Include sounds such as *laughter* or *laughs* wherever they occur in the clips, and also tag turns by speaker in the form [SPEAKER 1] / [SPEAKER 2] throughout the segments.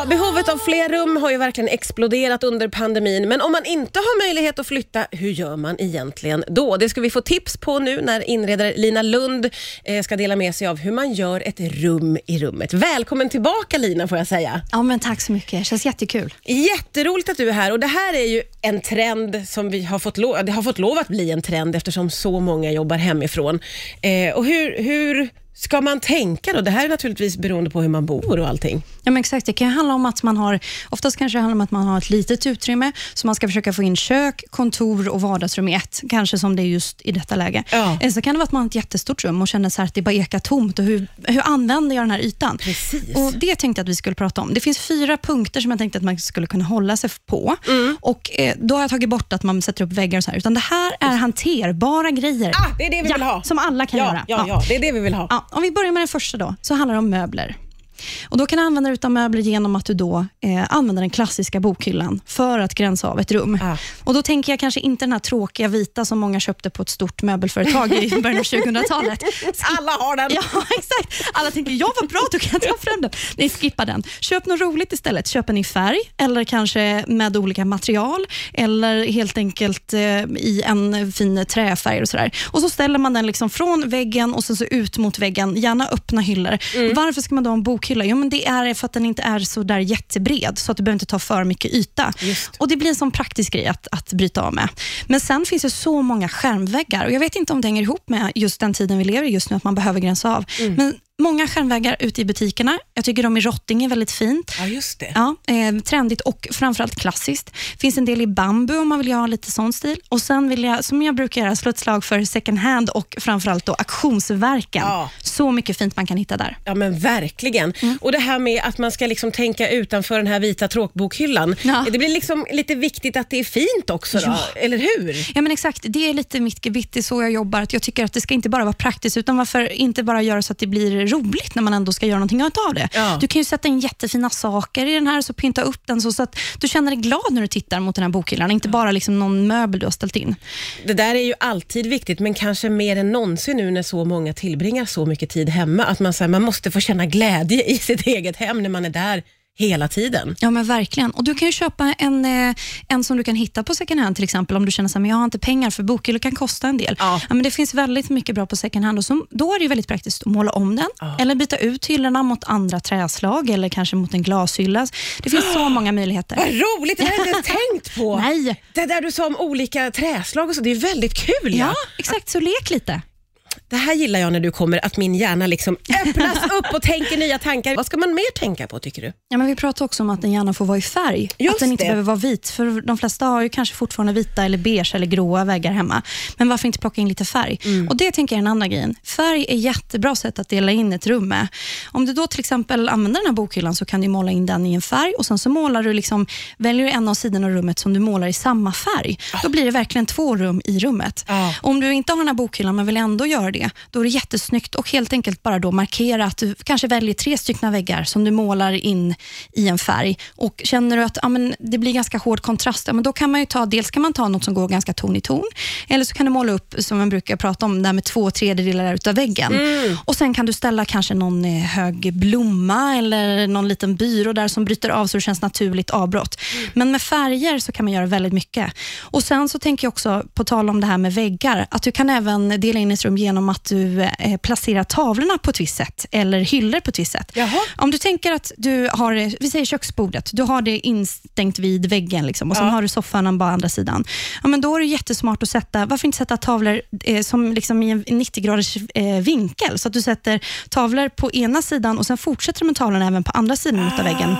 [SPEAKER 1] Ja, behovet av fler rum har ju verkligen exploderat under pandemin, men om man inte har möjlighet att flytta, hur gör man egentligen då? Det ska vi få tips på nu när inredare Lina Lund eh, ska dela med sig av hur man gör ett rum i rummet. Välkommen tillbaka Lina får jag säga.
[SPEAKER 2] Ja, men tack så mycket. Det känns jättekul.
[SPEAKER 1] Jätteroligt att du är här och det här är ju en trend som vi har fått lov, det har fått lov att bli en trend eftersom så många jobbar hemifrån. Eh, och hur, hur ska man tänka då? Det här är naturligtvis beroende på hur man bor och allting.
[SPEAKER 2] Ja, men exakt. Det kan handla om att man har, oftast kanske det handlar om att man har ett litet utrymme, så man ska försöka få in kök, kontor och vardagsrum i ett, kanske som det är just i detta läge.
[SPEAKER 1] Ja.
[SPEAKER 2] Eller så kan det vara att man har ett jättestort rum och känner så att det bara ekar tomt. Och hur, hur använder jag den här ytan?
[SPEAKER 1] Precis.
[SPEAKER 2] Och Det tänkte jag att vi skulle prata om. Det finns fyra punkter som jag tänkte att man skulle kunna hålla sig på.
[SPEAKER 1] Mm.
[SPEAKER 2] Och eh, Då har jag tagit bort att man sätter upp väggar och så här, utan det här är hanterbara grejer.
[SPEAKER 1] Ah, det är det vi
[SPEAKER 2] ja,
[SPEAKER 1] vill ha.
[SPEAKER 2] Som alla kan
[SPEAKER 1] ja,
[SPEAKER 2] göra.
[SPEAKER 1] Ja, ja, det är det vi vill ha.
[SPEAKER 2] Om vi börjar med den första då, så handlar det om möbler. Och Då kan du använda dig av möbler genom att du då eh, använder den klassiska bokhyllan för att gränsa av ett rum.
[SPEAKER 1] Ah.
[SPEAKER 2] Och Då tänker jag kanske inte den här tråkiga vita som många köpte på ett stort möbelföretag i början av 2000-talet. *laughs*
[SPEAKER 1] Alla har den.
[SPEAKER 2] Ja, *laughs* exakt. Alla tänker, ja vad bra, då kan jag ta fram den. Nej, skippa den. Köp något roligt istället. Köp den i färg eller kanske med olika material eller helt enkelt eh, i en fin träfärg och sådär. Och så ställer man den liksom från väggen och sen så ut mot väggen, gärna öppna hyllor. Varför ska man då ha en bokhylla? Jo, men det är för att den inte är så där jättebred, så att du behöver inte ta för mycket yta.
[SPEAKER 1] Just.
[SPEAKER 2] Och Det blir en sån praktisk grej att, att bryta av med. Men sen finns det så många skärmväggar och jag vet inte om det hänger ihop med just den tiden vi lever i just nu, att man behöver gränsa av. Men många skärmväggar ute i butikerna. Jag tycker de i rotting är väldigt fint.
[SPEAKER 1] Ja, just det.
[SPEAKER 2] Ja, eh, trendigt och framförallt klassiskt. finns en del i bambu om man vill ha lite sån stil. Och Sen vill jag, som jag brukar göra, slå ett slag för second hand och framförallt då auktionsverken.
[SPEAKER 1] Ja.
[SPEAKER 2] Så mycket fint man kan hitta där.
[SPEAKER 1] Ja men verkligen.
[SPEAKER 2] Mm.
[SPEAKER 1] Och det här med att man ska liksom tänka utanför den här vita tråkbokhyllan.
[SPEAKER 2] Ja.
[SPEAKER 1] Det blir liksom lite viktigt att det är fint också då,
[SPEAKER 2] Ja.
[SPEAKER 1] eller hur?
[SPEAKER 2] Ja, men exakt. Det är lite mitt gebit, det är så jag jobbar. Att jag tycker att det ska inte bara vara praktiskt, utan varför inte bara göra så att det blir roligt när man ändå ska göra någonting av det.
[SPEAKER 1] Ja.
[SPEAKER 2] Du kan ju sätta in jättefina saker i den här, så pynta upp den så, så att du känner dig glad när du tittar mot den här bokhyllan, inte bara liksom någon möbel du har ställt in.
[SPEAKER 1] Det där är ju alltid viktigt, men kanske mer än någonsin nu när så många tillbringar så mycket tid hemma, att man, så här, man måste få känna glädje i sitt eget hem när man är där hela tiden.
[SPEAKER 2] Ja, men verkligen. Och Du kan ju köpa en, eh, en som du kan hitta på second hand, till exempel om du känner att jag har inte pengar, för bokhyllor kan kosta en del.
[SPEAKER 1] Ja.
[SPEAKER 2] men det finns väldigt mycket bra på second hand och så, då är det väldigt praktiskt att måla om den, eller byta ut hyllorna mot andra träslag eller kanske mot en glashylla. Det finns så *gasps* många möjligheter.
[SPEAKER 1] Vad roligt, det har jag inte *laughs* tänkt på.
[SPEAKER 2] Nej.
[SPEAKER 1] Det där du sa om olika träslag och så, det är väldigt kul.
[SPEAKER 2] Ja, exakt. Så lek lite.
[SPEAKER 1] Det här gillar jag när du kommer, att min hjärna liksom *laughs* öppnas upp och tänker nya tankar. Vad ska man mer tänka på tycker du?
[SPEAKER 2] Ja, men vi pratar också om att den gärna får vara i färg.
[SPEAKER 1] Just
[SPEAKER 2] att den inte
[SPEAKER 1] det.
[SPEAKER 2] behöver vara vit. För De flesta har ju kanske fortfarande vita, eller beige eller gråa väggar hemma. Men varför inte plocka in lite färg?
[SPEAKER 1] Mm.
[SPEAKER 2] Och Det tänker jag är den andra grejen. Färg är jättebra sätt att dela in ett rum med. Om du då till exempel använder den här bokhyllan så kan du måla in den i en färg och sen så målar du liksom, väljer du en av sidorna av rummet som du målar i samma färg. Då blir det verkligen två rum i rummet.
[SPEAKER 1] Ja.
[SPEAKER 2] Om du inte har den här bokhyllan men vill ändå göra det, då är det jättesnyggt och helt enkelt bara då markera att du kanske väljer tre stycken väggar som du målar in i en färg. Och Känner du att ja, men det blir ganska hård kontrast, ja, men då kan man ju ta, dels kan man ta något som går ganska ton i ton, eller så kan du måla upp, som man brukar prata om, där med två tredjedelar utav väggen. Och Sen kan du ställa kanske någon eh, hög blomma eller någon liten byrå där som bryter av så det känns naturligt avbrott. Men med färger så kan man göra väldigt mycket. Och Sen så tänker jag också, på tal om det här med väggar, att du kan även dela in ett rum genom att du eh, placerar tavlorna på ett visst sätt eller hyllor på ett visst sätt.
[SPEAKER 1] Jaha.
[SPEAKER 2] Om du tänker att du har, eh, vi säger köksbordet, du har det instängt vid väggen liksom, och sen
[SPEAKER 1] Ja.
[SPEAKER 2] har du soffan på andra sidan. Ja, men då är det jättesmart att sätta, varför inte sätta tavlor eh, som liksom i en 90-graders eh, vinkel, så att du sätter tavlor på ena sidan och sen fortsätter du med tavlorna även på andra sidan av väggen.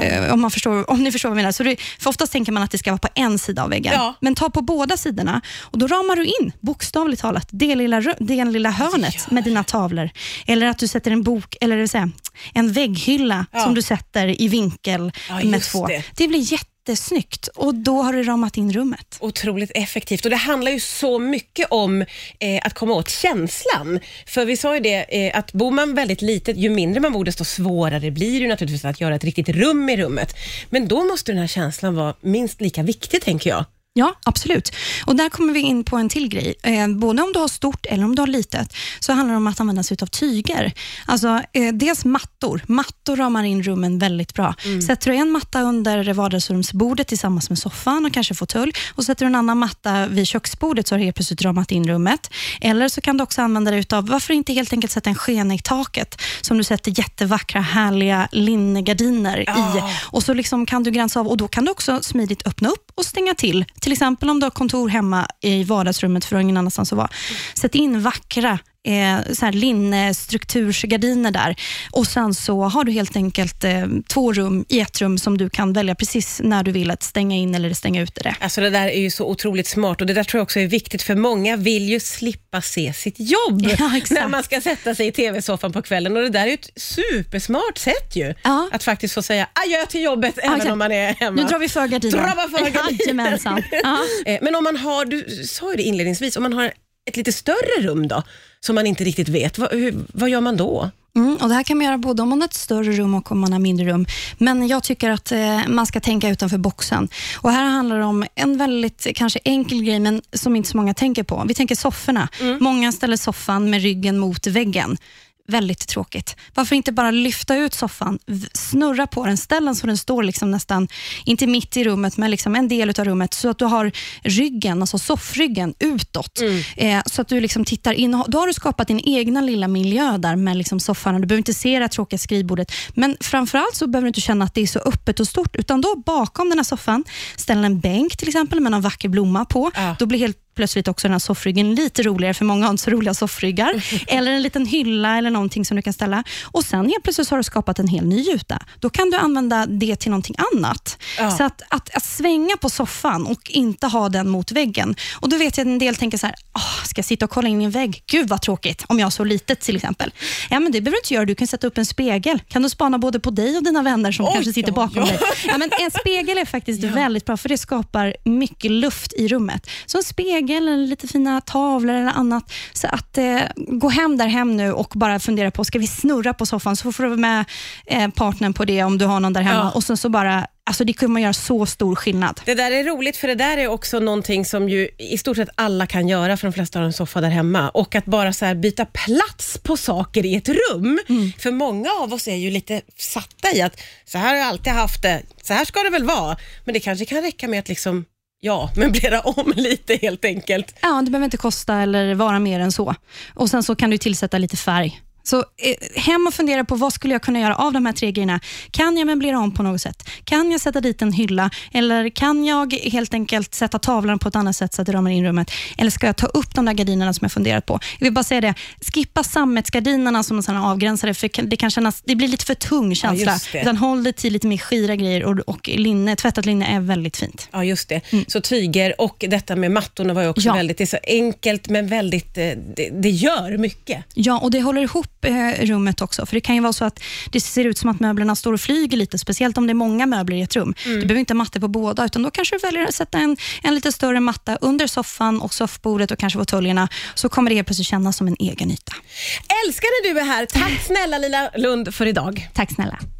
[SPEAKER 2] Eh, om, man förstår, om ni förstår vad jag menar. Så det, för oftast tänker man att det ska vara på en sida av väggen,
[SPEAKER 1] Ja.
[SPEAKER 2] men ta på båda sidorna och då ramar du in, bokstavligt talat, det lilla, det lilla hörnet med dina tavlor. Eller att du sätter en bok, eller det vill säga, en vägghylla
[SPEAKER 1] Ja.
[SPEAKER 2] som du sätter i vinkel
[SPEAKER 1] Ja,
[SPEAKER 2] med två.
[SPEAKER 1] det.
[SPEAKER 2] Det. blir jättesnyggt och då har du ramat in rummet.
[SPEAKER 1] Otroligt effektivt och det handlar ju så mycket om eh, att komma åt känslan. För vi sa ju det, eh, att bor man väldigt litet, ju mindre man bor desto svårare blir det naturligtvis att göra ett riktigt rum i rummet. Men då måste den här känslan vara minst lika viktig tänker jag.
[SPEAKER 2] Ja, absolut. Och Där kommer vi in på en till grej. Eh, både om du har stort eller om du har litet, så handlar det om att använda sig av tyger. Alltså, eh, dels mattor. Mattor ramar in rummen väldigt bra. Mm. Sätter du en matta under vardagsrumsbordet tillsammans med soffan och kanske fåtölj och sätter du en annan matta vid köksbordet så har det helt plötsligt ramat in rummet. Eller så kan du också använda dig av, varför inte helt enkelt sätta en skena i taket som du sätter jättevackra, härliga linnegardiner oh. i. Och så liksom kan du gränsa av och då kan du också smidigt öppna upp och stänga till till exempel om du har kontor hemma i vardagsrummet för du har ingen annanstans att vara. Sätt in vackra eh, så här linnestruktursgardiner där. Och Sen så har du helt enkelt eh, två rum i ett rum som du kan välja precis när du vill att stänga in eller stänga ute det.
[SPEAKER 1] Alltså det där är ju så otroligt smart och det där tror jag också är viktigt för många vill ju slippa se sitt jobb *laughs* ja, när man ska sätta sig i tv-soffan på kvällen och det där är ett supersmart sätt ju. Ja. Att faktiskt få säga adjö till jobbet ja, även om man är hemma.
[SPEAKER 2] Nu drar vi för gardinen.
[SPEAKER 1] Dra för gardinen. *laughs* *laughs* Eh, men om man har, du sa ju det inledningsvis, om man har ett lite större rum då, som man inte riktigt vet, vad, hur, vad gör man då?
[SPEAKER 2] Mm, och Det här kan man göra både om man har ett större rum och om man har mindre rum. Men jag tycker att eh, man ska tänka utanför boxen. Och Här handlar det om en väldigt kanske enkel grej, men som inte så många tänker på. Vi tänker sofforna. Mm. Många ställer soffan med ryggen mot väggen väldigt tråkigt. Varför inte bara lyfta ut soffan, snurra på den, ställ den så den står liksom nästan, inte mitt i rummet, men liksom en del av rummet, så att du har ryggen, alltså soffryggen utåt. Mm. Eh, så att du liksom tittar in. Då har du skapat din egna lilla miljö där med liksom soffan. Du behöver inte se det tråkiga skrivbordet, men framförallt så behöver du inte känna att det är så öppet och stort, utan då bakom den här soffan, ställ en bänk till exempel med någon vacker blomma på. Ja. Då blir helt plötsligt också den här soffryggen lite roligare, för många har inte så roliga soffryggar. *laughs* eller en liten hylla eller någonting som du kan ställa. Och Sen helt plötsligt har du skapat en hel ny yta. Då kan du använda det till någonting annat. Ja. Så att, att, att, svänga på soffan och inte ha den mot väggen. Och Då vet jag att en del tänker så här, oh, ska jag sitta och kolla in i en vägg? Gud vad tråkigt, om jag har så litet till exempel. Ja, men Det behöver du inte göra, du kan sätta upp en spegel. Kan du spana både på dig och dina vänner som Oj, kanske sitter bakom ja. dig. *laughs* Ja, men en spegel är faktiskt väldigt bra, för det skapar mycket luft i rummet. Så en spegel spegel eller lite fina tavlor eller annat. Så att eh, gå hem där hem nu och bara fundera på, ska vi snurra på soffan? Så får du med eh, partnern på det om du har någon där hemma. Ja. Och sen så bara Alltså det kommer göra så stor skillnad.
[SPEAKER 1] Det där är roligt, för det där är också någonting som ju i stort sett alla kan göra, för de flesta har en soffa där hemma. Och att bara så byta plats på saker i ett rum. Mm. För många av oss är ju lite satta i att så här har jag alltid haft det, så här ska det väl vara. Men det kanske kan räcka med att liksom Ja, möblera om *laughs* lite helt enkelt.
[SPEAKER 2] Ja, det behöver inte kosta eller vara mer än så. Och Sen så kan du tillsätta lite färg. Så eh, hem och fundera på vad skulle jag kunna göra av de här tre grejerna. Kan jag möblera om på något sätt? Kan jag sätta dit en hylla? Eller kan jag helt enkelt sätta tavlan på ett annat sätt så att det ramar in rummet? Eller ska jag ta upp de där gardinerna som jag funderat på? Jag vill bara säga det, skippa sammetsgardinerna som en avgränsare, för det, kan kännas, det blir lite för tung känsla. Ja, Utan håll det till lite mer skira grejer och, och linne, tvättat linne är väldigt fint.
[SPEAKER 1] Ja, just det. Mm. Så tyger och detta med mattorna var ju också ja. väldigt, det är så enkelt men väldigt, eh, det, det gör mycket.
[SPEAKER 2] Ja, och det håller ihop rummet också. För Det kan ju vara så att det ser ut som att möblerna står och flyger lite, speciellt om det är många möbler i ett rum. Mm. Du behöver inte mattor på båda, utan då kanske du väljer att sätta en, en lite större matta under soffan och soffbordet och kanske fåtöljerna, så kommer det helt plötsligt kännas som en egen yta.
[SPEAKER 1] Älskar när du är här. Tack *laughs* snälla Lila Lund för idag.
[SPEAKER 2] Tack snälla.